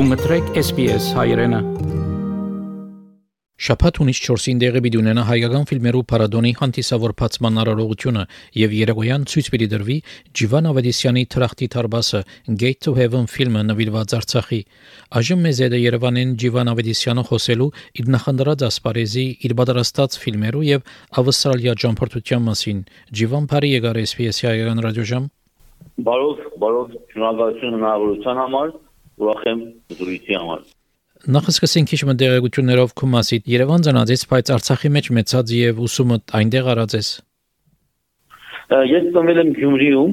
դու մտրեք SPS հայրենը։ Շաբաթ ունիս 4-ին դեղի պիտի ունենա հայկական ֆիլմերու Փարադոնի հանդիսավորվածման արարողությունը եւ Երեգոյան ցույց պիտի դրվի Ջիվան Ավետիսյանի Թրախտի Թարբասը Gate to Heaven ֆիլմը նվիրված Արցախի։ Այժմ մեզ հետ Երևանին Ջիվան Ավետիսյանը խոսելու իր նախնդրած ասպարեզի իր պատրաստած ֆիլմերու եւ Ավստրալիա ճամփորդության մասին։ Ջիվան Փարի եկար SPS հայկական ռադիոժամ։ Բարով, բարով, շնորհակալություն հնարավորության համար ուրախ եմ զրույցի համար։ Նախ սկսենք քիչ մտերեգություններով քո մասի Երևան ծնածից, բայց Արցախի մեջ մեծած եւ ուսումը այնտեղ արած ես։ Ես ծնվել եմ Գյումրիում,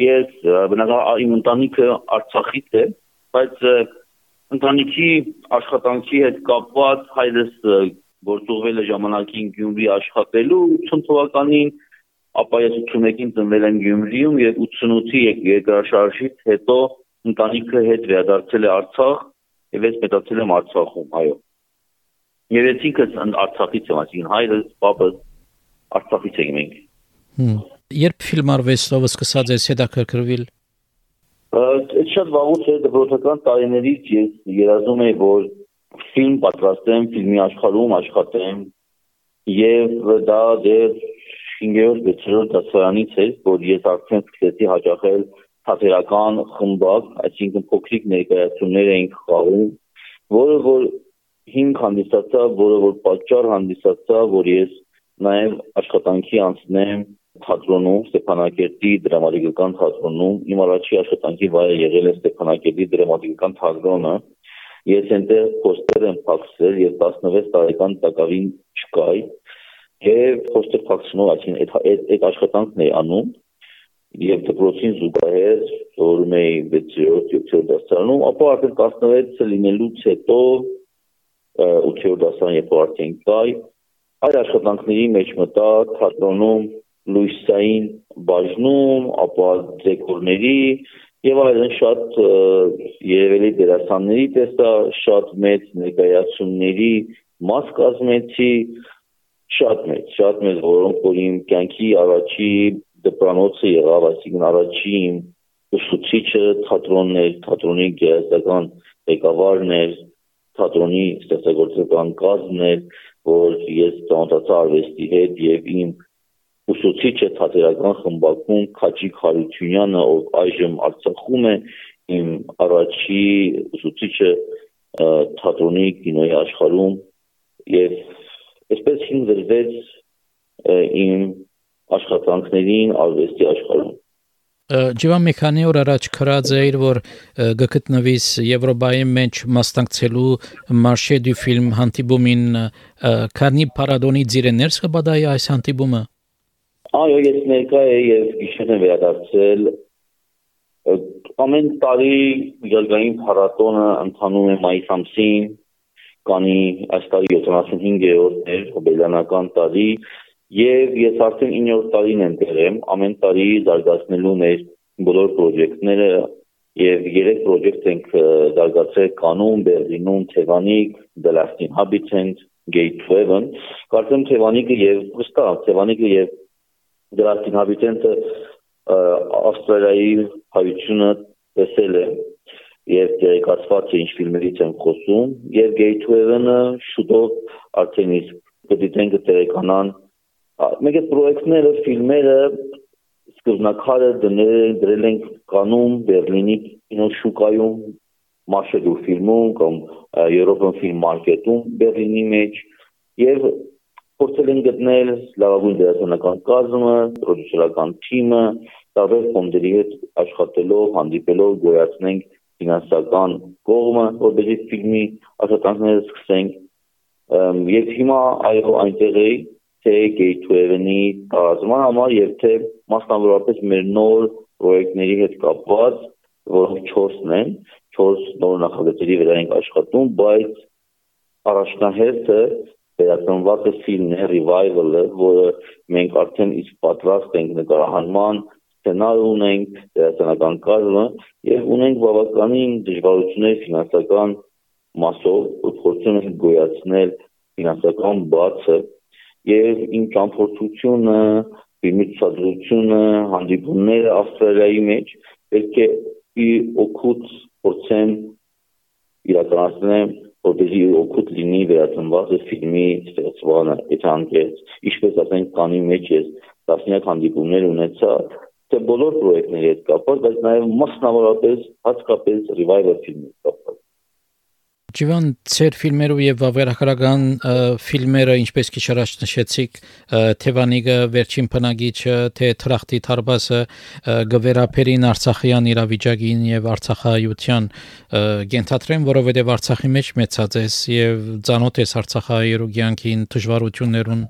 ես բնակական իմ ընտանիքը Արցախից է, բայց ընտանիքի աշխատանքի հետ կապված հայրս գործուղվել է ժամանակին Գյումրի աշխատելու 80 թվականին ապա ես 81-ին ծնվել եմ Գյումրիում եւ 88-ի երկրաշարժից հետո ընտանիքը հետ վերադարձել է Արցախ եւ ես մեծացել եմ Արցախում, այո։ Եվ ես ինքս Արցախից եմ, այսինքն հայրս, պապս Արցախից ենք մենք։ Հմ։ Երբ ֆիլմարվեստով սկսած ես հետաքրքրվել։ Այդ շատ վաղուց է դպրոցական տարիներից ես երազում եմ, որ ֆիլմ պատրաստեմ, ֆիլմի աշխարհում աշխատեմ եւ դա դեռ 5-րդ 6-րդ դասարանից է, որ ես արդեն սկսեցի հաճախել թատերական խմբակ, այսինքն փոքրիկ ներկայացումներ էինք խաղում, որը որ հիմք հանդիսացավ, որը որ պատճառ հանդիսացավ, որ ես նաև աշխատանքի անցնեմ թատրոնում Ստեփանակերտի դրամատիկական թատրոնում իմ առաջի աշխատանքի վայրը եղել է Ստեփանակերտի դրամատիկական թատրոնը ես այնտեղ փոստեր եմ փակսել եւ 16 տարեկան տակավին չկայ եւ փոստեր փակսնով այսին այդ այդ աշխատանքն է անում եւ դպրոցին զուգահեռ սովորում էի 6-րդ 7-րդ դասարանում, ապա արդեն 16-ը լինելուց հետո 8-րդ դասարան երբ արդեն կայ, այլ աշխատանքների մեջ մտա թատրոնում լույսային բաժնում, ապա դեկորների եւ այլն շատ երևելի դերասանների տեսա, շատ մեծ ներկայացումների մաս կազմեցի, շատ մեծ, շատ մեծ, որոնք որ իմ կյանքի առաջի դպրանոցը եղավ, այսինքն առաջին ուսուցիչը թատրոնն էր, թատրոնի գեղեցկական ղեկավարն էր, թատրոնի ստեղծագործական կազմն էր, որ ես ծանոթացա արվեստի հետ եւ իմ ուսուցիչը թատերական խմբակում Քաջիկ Հարությունյանը, ով այժմ Արցախում է, իմ առաջի ուսուցիչը թատրոնի կինոյի աշխարհում եւ այսպես հիմնվեց իմ աշխատանքներին արվեստի աշխարհում։ Ջիվան մեխանի օր առաջ քրած էր որ գկտնվիս Եվրոպայի մեջ մասնակցելու Մարշե դու ֆիլմ հանդիպումին քանի պարադոնի ձիրեներս կբադայի այս հանդիպումը Այո ես ներկա եի եւ գիշերն վերադարձել ամեն տարի միջազգային փառատոնը ընթանում է մայիս ամսին կանի այս տարի 75-րդ էր հոբելյանական տարի Եվ ես արդեն 9-րդ տարին եմ դերեմ, ամեն տարի զարգացնելու մեր բոլոր պրոյեկտները եւ երեք պրոյեկտ ենք զարգացրել Կանում, Բերլինում, Թևանիկ, The Last Inhabitant, Gate 7։ Կարծեմ Թևանիկը եւ վստահ Թևանիկը եւ The Last Inhabitant-ը Ավստրալիայի հայությունը տեսել է եւ տեղեկացված է ինչ ֆիլմերից եմ խոսում եւ Gate 7-ը շուտով արդեն իսկ կդիտենք տեղեկանան Մեկ է պրոյեկտները, ֆիլմերը սկզբնակարը դնել դրել ենք կանում Բերլինի կինոշուկայում Marshall ֆիլմում կամ European Film Market-ում Բերլինի մեջ եւ փորձել են գտնել լավագույն դերասանական կազմը, պրոդյուսերական թիմը, տարբեր ֆոնդերի հետ աշխատելով, հանդիպելով գոյացնենք ֆինանսական կողմը, որպեսզի ֆիլմի աշխատանքները սկսենք։ Եվ հիմա այո այնտեղ էի թե Gateway-ի կազմման համար եւ թե մասնավորապես մեր նոր պրոյեկտների հետ կապված, որոնք 4-ն են, 4 նոր նախագծերի վրա ենք աշխատում, բայց առաջնահերթը վերածնված է ֆիլմն է, revival-ը, որը մենք արդեն իսկ պատրաստ ենք նկարահանման, սցենար ունենք, դերասանական կազմը եւ ունենք բավականին դժվարություններ ֆինանսական մասով, փորձում ենք գոյացնել ֆինանսական բացը եւ իմ ճամփորդությունը, ֆիլմի ցուցադրությունը, հանդիպումները Ավստրալիայի մեջ պետք է ի օգուտ փորձեմ իրականացնեմ որպեսզի օգուտ լինի վերածնված ֆիլմի ստեղծմանը այդ անկեց ինչպես ասենք կանի մեջ ես տասնյակ հանդիպումներ ունեցա թե բոլոր պրոյեկտների հետ կապված բայց նաև մասնավորապես հատկապես revival ֆիլմի կապված Ջիվան ծեր ֆիլմերով եւ վավերագրական ֆիլմերը ինչպես քիչ առաջ նշեցիք Թևանիգը վերջին բնագիչը թե Թրախտի Թարբասը գվերապերին Արցախյան իրավիճակին եւ Արցախայության գենթատրեն որովհետեւ Արցախի մեջ մեծած ես եւ ցանոթ ես Արցախայերու կյանքին դժվարություններուն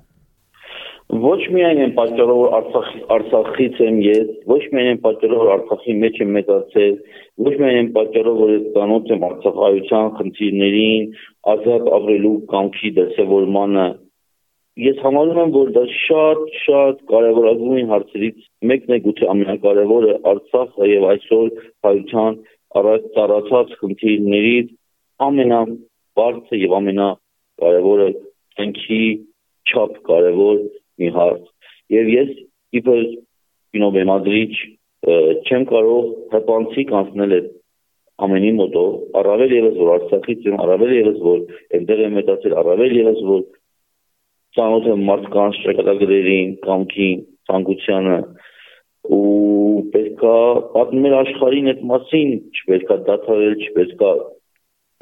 ոչ միայն են պատճառով Արցախ Արցախից եմ ես, ոչ միայն են պատճառով Արցախի մեջ եմ մեծացել, ոչ միայն են պատճառով որ ես ծանոթ եմ Արցախայության խնդիրներին, ազատ ապրելու կամքի դրսևորմանը։ Ես համարում եմ, որ դա շատ շատ կարևորագույն հարցերից մեկն է, գուցե ամենակարևորը Արցախը եւ այսօր հայության առաջ ծառացած խնդիրներից ամենաբարձր եւ ամենակարևորը ցանկի չափ կարևոր մի հարց եւ ես իբր կինոբեմադրիչ չեմ կարող հպանցիկ անցնել այդ ամենի մոտով առավել եւս որ Արցախից եմ առավել եւս որ այնտեղ եմ մտածել առավել եւս որ ցանոթ եմ մարդկանց շրջակայքներին կամքին ցանկությանը ու պետքա պատմել աշխարհին այդ մասին չպետքա դադարել չպետքա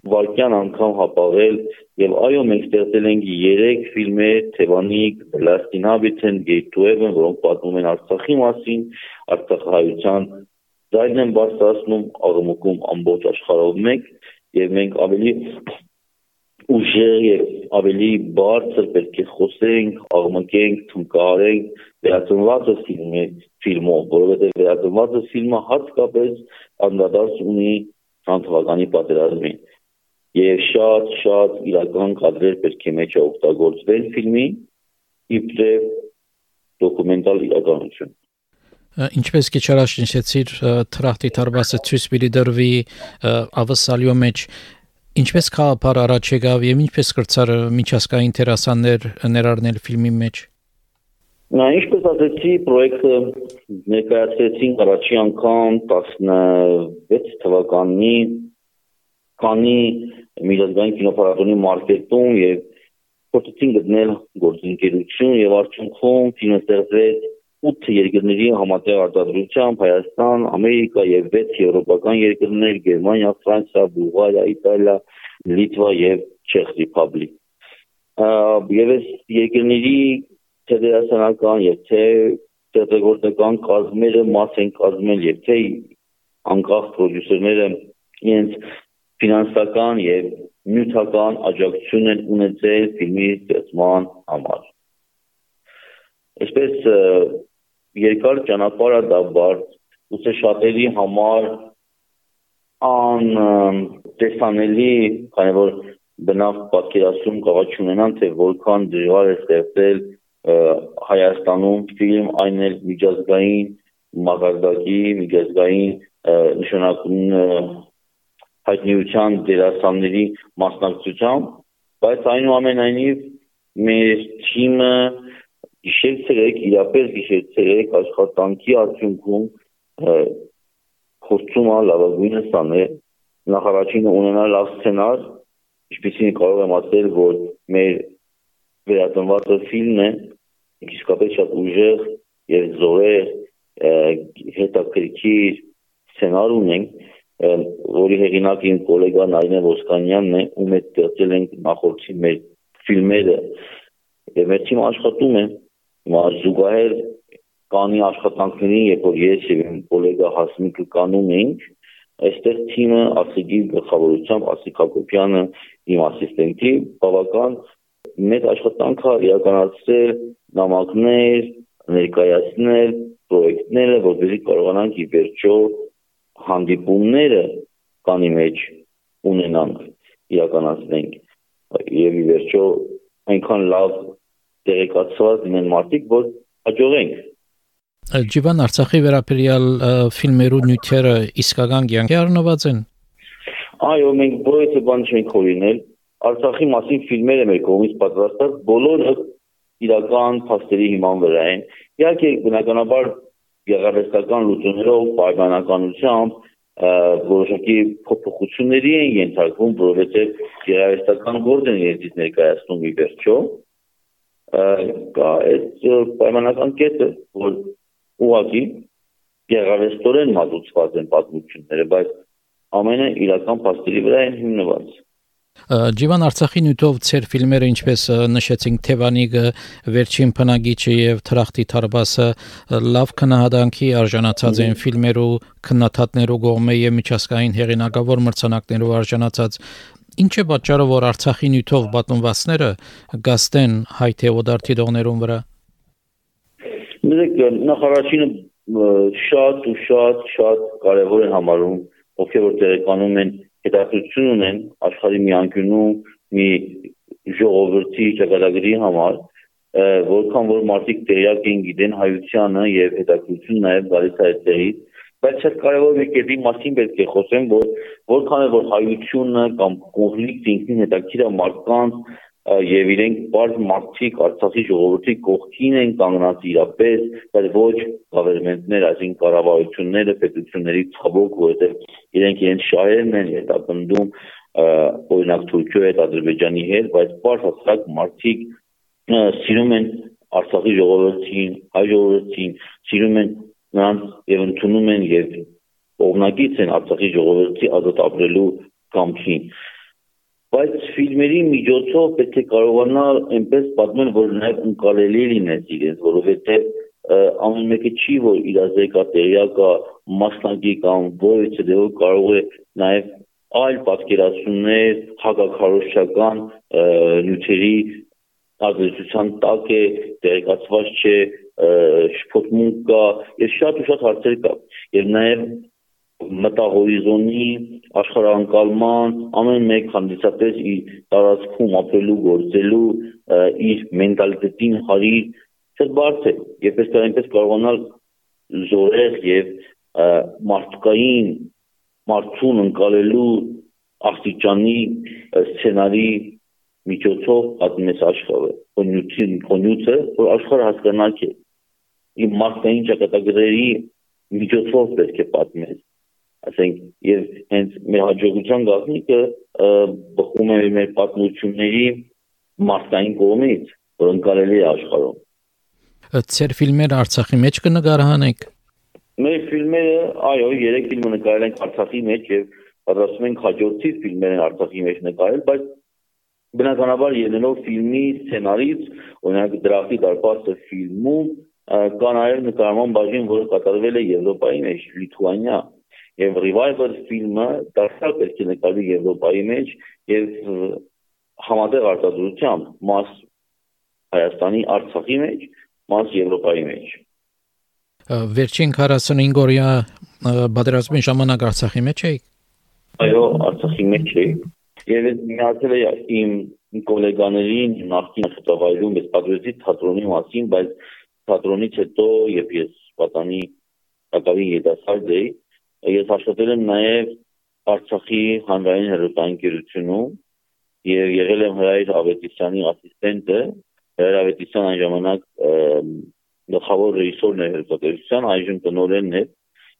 վարկյան անգամ հապաղել եւ այո մենք ստեղծել ենք 3 ֆիլմեր Թևանիկ, Լաստինաբիցեն, Գեյթուևն, որոնք պատմում են Արցախի մասին, Արցախահայության ձայնն են բարձրացնում աղմուկում ամբողջ աշխարհով մեկ եւ մենք ավելի ուժեղ եւ ավելի բարձր պետք է խոսենք, աղմկենք, թմկարենք վերածնվածը ֆիլմի ֆիլմով, որովհետեւ վերածնվածը ֆիլմը հատկապես անդրադարձ ունի 20 թվականի պատերազմին եւ շատ-շատ իրական կադրեր պետք է մեջ օգտագործվել ֆիլմի իբրև դոկումենտալ իրականություն ինչպես քիչ առաջ նշեցիր թրախտի տարբասը ցույց պիտի դրվի ավսալյո մեջ ինչպես խաղապար առաջ եկավ եւ ինչպես կրծար միջազգային տերասաններ ներառնել ֆիլմի մեջ Նա ինչպես ասեցի, պրոյեկտը ներկայացրեցին առաջի անգամ 16 թվականի քանի միջազգային կինոփառատոնի մարկետում եւ փորձեցին գտնել գործընկերություն եւ արդյունքում ֆիլմը ստեղծվեց 8 երկրների համատեղ արտադրությամբ Հայաստան, Ամերիկա եւ 6 եվրոպական երկրներ՝ Գերմանիա, Ֆրանսիա, Բուլղարիա, Իտալիա, Լիտվա եւ Չեխ Ռեփաբլիկ։ Եվ այս երկրների թե դերասանական եւ թե տեխնոլոգիական կազմերը մաս են կազմել եւ թե անկախ պրոդյուսերները իրենց ֆինանսական եւ նյութական աջակցություն են ունեցել ֆիլմի ստեղծման համար։ Այսպես երկար ճանապարհը դա բարդ, ուսե շատերի համար ան տեսանելի, քանի որ բնավ պատկերացում կարող չունենան, թե որքան դժվար է ստեղծել Հայաստանում ֆիլմ, այն էլ միջազգային մակարդակի, միջազգային նշանակություն հայտնիության դերասանների մասնակցությամբ, բայց այնուամենայնիվ մեր թիմը գիշեր-ցերեկ, իրապես գիշեր-ցերեկ աշխատանքի արդյունքում փորձում է լավագույնը ստանել նախարարինը ունենալ լավ սցենար, ինչպեսին կարող եմ ասել, որ մեր վերատնված ֆիլմն է իսկապես շատ ուժեղ եւ զորեղ հետաքրքիր սցենար ունենք որի հեղինակ իմ գոլեգա Նայնե Ոսկանյանն է, ում հետ ստեղծել ենք նախորդի մեր ֆիլմերը։ Եվ մեր թիմը աշխատում է զուգահեռ կանի աշխատանքներին, երբ որ ես եւ իմ գոլեգա Հասմիկը կանում էինք, այստեղ թիմը Ասիկի գլխավորությամբ Ասիկ Հակոբյանը իմ ասիստենտի բավական մեծ աշխատանք է իրականացրել նամակներ, ներկայացնել պրոյեկտները, որպեսզի կարողանանք ի վերջո հանդիպումները կանի մեջ ունենանք, իրականացնենք եւ ի վերջո այնքան լավ տեղեկացված լինեն մարդիկ, որ հաջողենք Ջիվան Արցախի վերաբերյալ ֆիլմերու նյութերը իսկական կյանքի առնված են։ Այո, մենք բոլորը բան չենք հորինել։ Արցախի մասին ֆիլմերը մեր կողմից պատրաստած բոլորը իրական փաստերի հիման վրա են։ Իհարկե, բնականաբար գեղարվեստական լուծումներով, պայմանականությամբ որոշակի փոփոխությունների են ենթարկվում, որովհետև գերարվեստական գործ են երդից ներկայացնում ի վերջո. կա այդ պայմանական կետը, որ ուղղակի գեղարվեստորեն մատուցված են պատմությունները, բայց ամենը իրական փաստերի վրա են հիմնված։ Ջիվան Արցախի նյութով ծեր ֆիլմերը ինչպես նշեցինք Թևանիգը, Վերջին փնագիչը եւ Թրախտի Թարբասը լավ քնահատանքի արժանացած են ֆիլմերու քննադատներու կողմէ եւ միջազգային հեղինակավոր մրցանակներով արժանացած Ինչ է պատճառը, որ Արցախի նյութով պատմվածները գաստեն հայ թեոդարտի դողներուն վրա։ Նույնիսկ նախարարինը շատ ու շատ շատ կարևոր են համարում ովքեր որ տեղեկանում են հետաքրություն ունեն աշխարհի մի անկյունում մի ժողովրդի ճակատագրի համար որքան որ մարդիկ տեղյակ են գիտեն հայությանը եւ հետաքրություն նաեւ գալիս է այդտեղից բայց շատ կարևոր մի կետի մասին պետք է խոսեմ որ որքան է որ հայությունը կամ կոնֆլիկտ ինքնին հետաքրիր է մարդկանց եւ իրենք բարձ մարդիկ Արցախի ժողովրդի կողքին են կանգնած իրապես, բայց ոչ գավերմենտներ, այսինքն կառավարությունները, պետությունների ցավոք, որովհետեւ իրենք իրենց շահերն են հետապնդում օրինակ Թուրքիայի հետ, Ադրբեջանի հետ, բայց բարձ հասարակ մարդիկ սիրում են Արցախի ժողովրդին, հայ ժողովրդին, սիրում են նրանց եւ ընդունում են եւ կողմնակից են Արցախի ժողովրդի ազատ ապրելու կամքին բայց ֆիլմերի միջոցով պետք է կարողանալ այնպես պատմել, որ նաև ընկալելի լինես իրենց, որովհետև ամեն մեկը չի, որ իր ազեկա տեղյակա մասնակի կամ ոյցը դեպի կարող է նաև այլ պատկերացումներ հակակարոշչական նյութերի ազդեցության տակ է, տեղեկացված չէ, շփոթմունք կա, եւ շատ ու շատ հարցեր կա։ Եվ նաեւ մտահորիզոնի աշխարհանկալման ամեն մեկ հանդիսատես իր տարածքում ապրելու գործելու իր մենտալիտետին հարիր շատ բարձ է եւ ըստ այնպես կարողանալ զորեղ եւ մարդկային մարդուն ընկալելու աստիճանի սցենարի միջոցով պատմես աշխարհը կոնյուցին կոնյուցը որ աշխարհը հասկանալք է իմ մարդկային ճակատագրերի միջոցով պետք է պատմես ասենք եւ հենց մեր հաջողության գաղտնիքը բխում է մեր պատմությունների մարդկային կողմից, որ ընկալելի է աշխարհում։ Ձեր ֆիլմերը Արցախի մեջ կնկարահանեք։ Մեր ֆիլմերը, այո, 3 ֆիլմ նկարել ենք Արցախի մեջ եւ պատրաստում ենք հաջորդի ֆիլմերը Արցախի մեջ նկարել, բայց բնականաբար ելնելով ֆիլմի սցենարից, օրինակ դրախտի դարպասը ֆիլմում կա նաև նկարման բաժին, որը կատարվել է Եվրոպայի մեջ, Լիթուանիա, եւ revival ֆիլմը դարձյալ պետք է նկարվի Եվրոպայի մեջ եւ համատեղ արտադրությամբ մաս Հայաստանի Արցախի մեջ, մաս Եվրոպայի մեջ։ Վերջին 45 օրյա բادرազմի ժամանակ Արցախի մեջ էի։ Այո, Արցախի մեջ էի։ Եվ ես միացել էի իմ գոլեգաներին նախկին խտավայրում ես պատրաստի թատրոնի մասին, բայց թատրոնից հետո եւ ես պատանի ակավի երիտասարդ էի, ես աշխատել եմ նաեւ Արցախի հանրային հերոստային գերությունում եւ եղել եմ Հրայր Ավետիսյանի ասիստենտը։ Հրայր Ավետիսյան այն ժամանակ գլխավոր ռեժիսորն էր հերոստանգերության, այժմ տնօրենն է։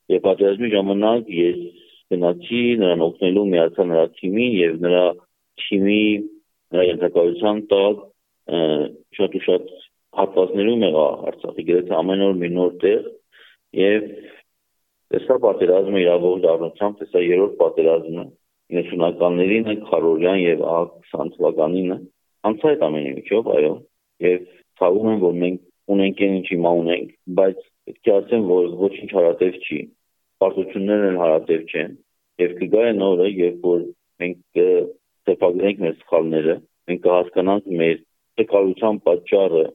Եվ պատերազմի ժամանակ ես գնացի նրան օգնելու միացա նրա թիմին եւ նրա թիմի նրա ենթակայության տակ շատ ու շատ հատվածներում եղա Արցախի գրեթե ամեն օր մի նոր տեղ եւ Տեսա պատերազմը իրավող դառնությամբ, տեսա երրորդ պատերազմը 90-ականներին է Խարորյան եւ 20 թվականին անցա այդ ամենի միջով, այո, եւ ցավում եմ, որ մենք ունենք այն ինչ հիմա ունենք, բայց պետք է ասեմ, որ ոչինչ հարատև չի։ Պարտություններն են հարատև չեն եւ կգա այն օրը, երբ որ մենք ծեփագրենք մեր սխալները, մենք կհասկանանք մեր տկարության պատճառը,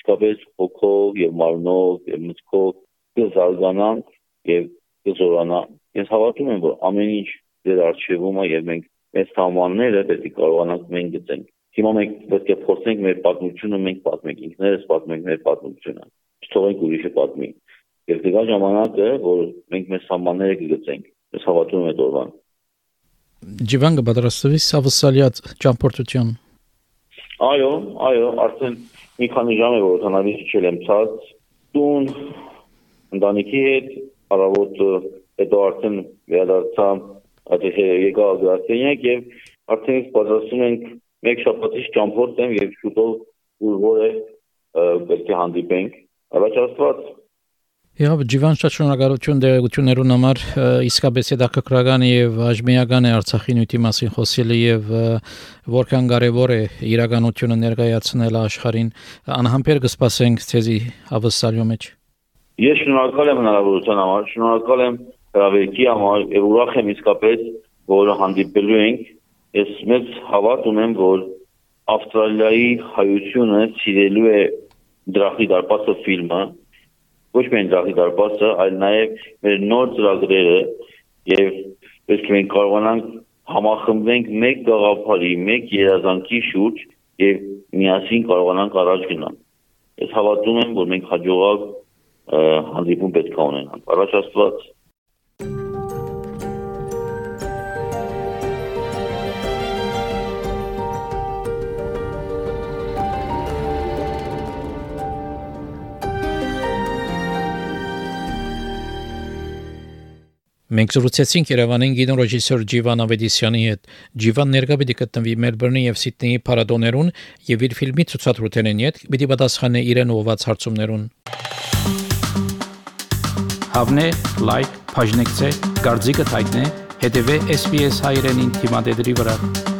իսկապես հոգով եւ մարմնով եւ մտքով կզարգանանք եւ կզորանա։ Ես հավատում եմ, որ ամեն ինչ դեր արժևում է եւ մենք մեծ համանները պետք է կարողանանք մենք գտենք։ Հիմա մենք պետք է փորձենք մեր պատմությունը մենք պատմենք, ինքներս պատմենք մեր պատմությունը։ Չթողենք ուրիշը պատմի։ Եվ դրա ժամանակը, որ մենք մեզ համանները կգծենք։ Ես հավատում եմ այդ օրվան։ Ջիվան կպատրաստվի Սավսալիած ճամփորդություն։ Այո, այո, արդեն մի քանի ժամ է որ հնարավոր չել եմ ցած տուն ընտանիքի հետ առավոտ հետո արդեն վերադարձա այդպես եկա գրասենյակ եւ արդեն պատրաստում ենք մեկ շաբաթից ճամփորդ եմ եւ շուտով ուր է պետք է հանդիպենք առաջ աստված Եվ Ջիվան շնորհակալություն դերակցություններուն համար իսկապես հետաքրքրական եւ աժմիական է Արցախի նյութի մասին խոսելը եւ որքան կարեւոր է իրականությունը ներկայացնել աշխարհին անհամբեր կսպասենք ցեզի ավսալյո մեջ Ես շնորհակալ եմ հնարավորության համար շնորհակալ եմ հրավերքի համար եւ ուրախ եմ իսկապես որ հանդիպելու ենք ես մեծ հավատ ունեմ որ Ավստրալիայի հայությունը սիրելու է դրախի դարպասը ֆիլմը ոչ միայն դրախի դարպասը, այլ նաև մեր նոր ծրագրերը եւ պետք է մենք կարողանանք համախմբենք մեկ գաղափարի, մեկ երազանքի շուրջ եւ միասին կարողանանք առաջ գնալ։ Ես հավատում եմ, որ մենք հաջողակ հանդիպում պետք է ունենանք։ Առաջ Աստված Մենք զրուցեցինք Երևանին գինո ռեժիսոր Ջիվան Ավետիսյանի հետ։ Ջիվան ներկա պիտի գտնվի Մելբուրնի եւ Սիդնեի փառատոներուն եւ իր ֆիլմի ցուցադրութենեն հետ պիտի պատասխանե իրեն ուղված հարցումներուն։ Հավնե լայք, բաժնեկցե, դարձիկը թայտնե, հետեւե SPS հայրենին թիմադեդի վրա։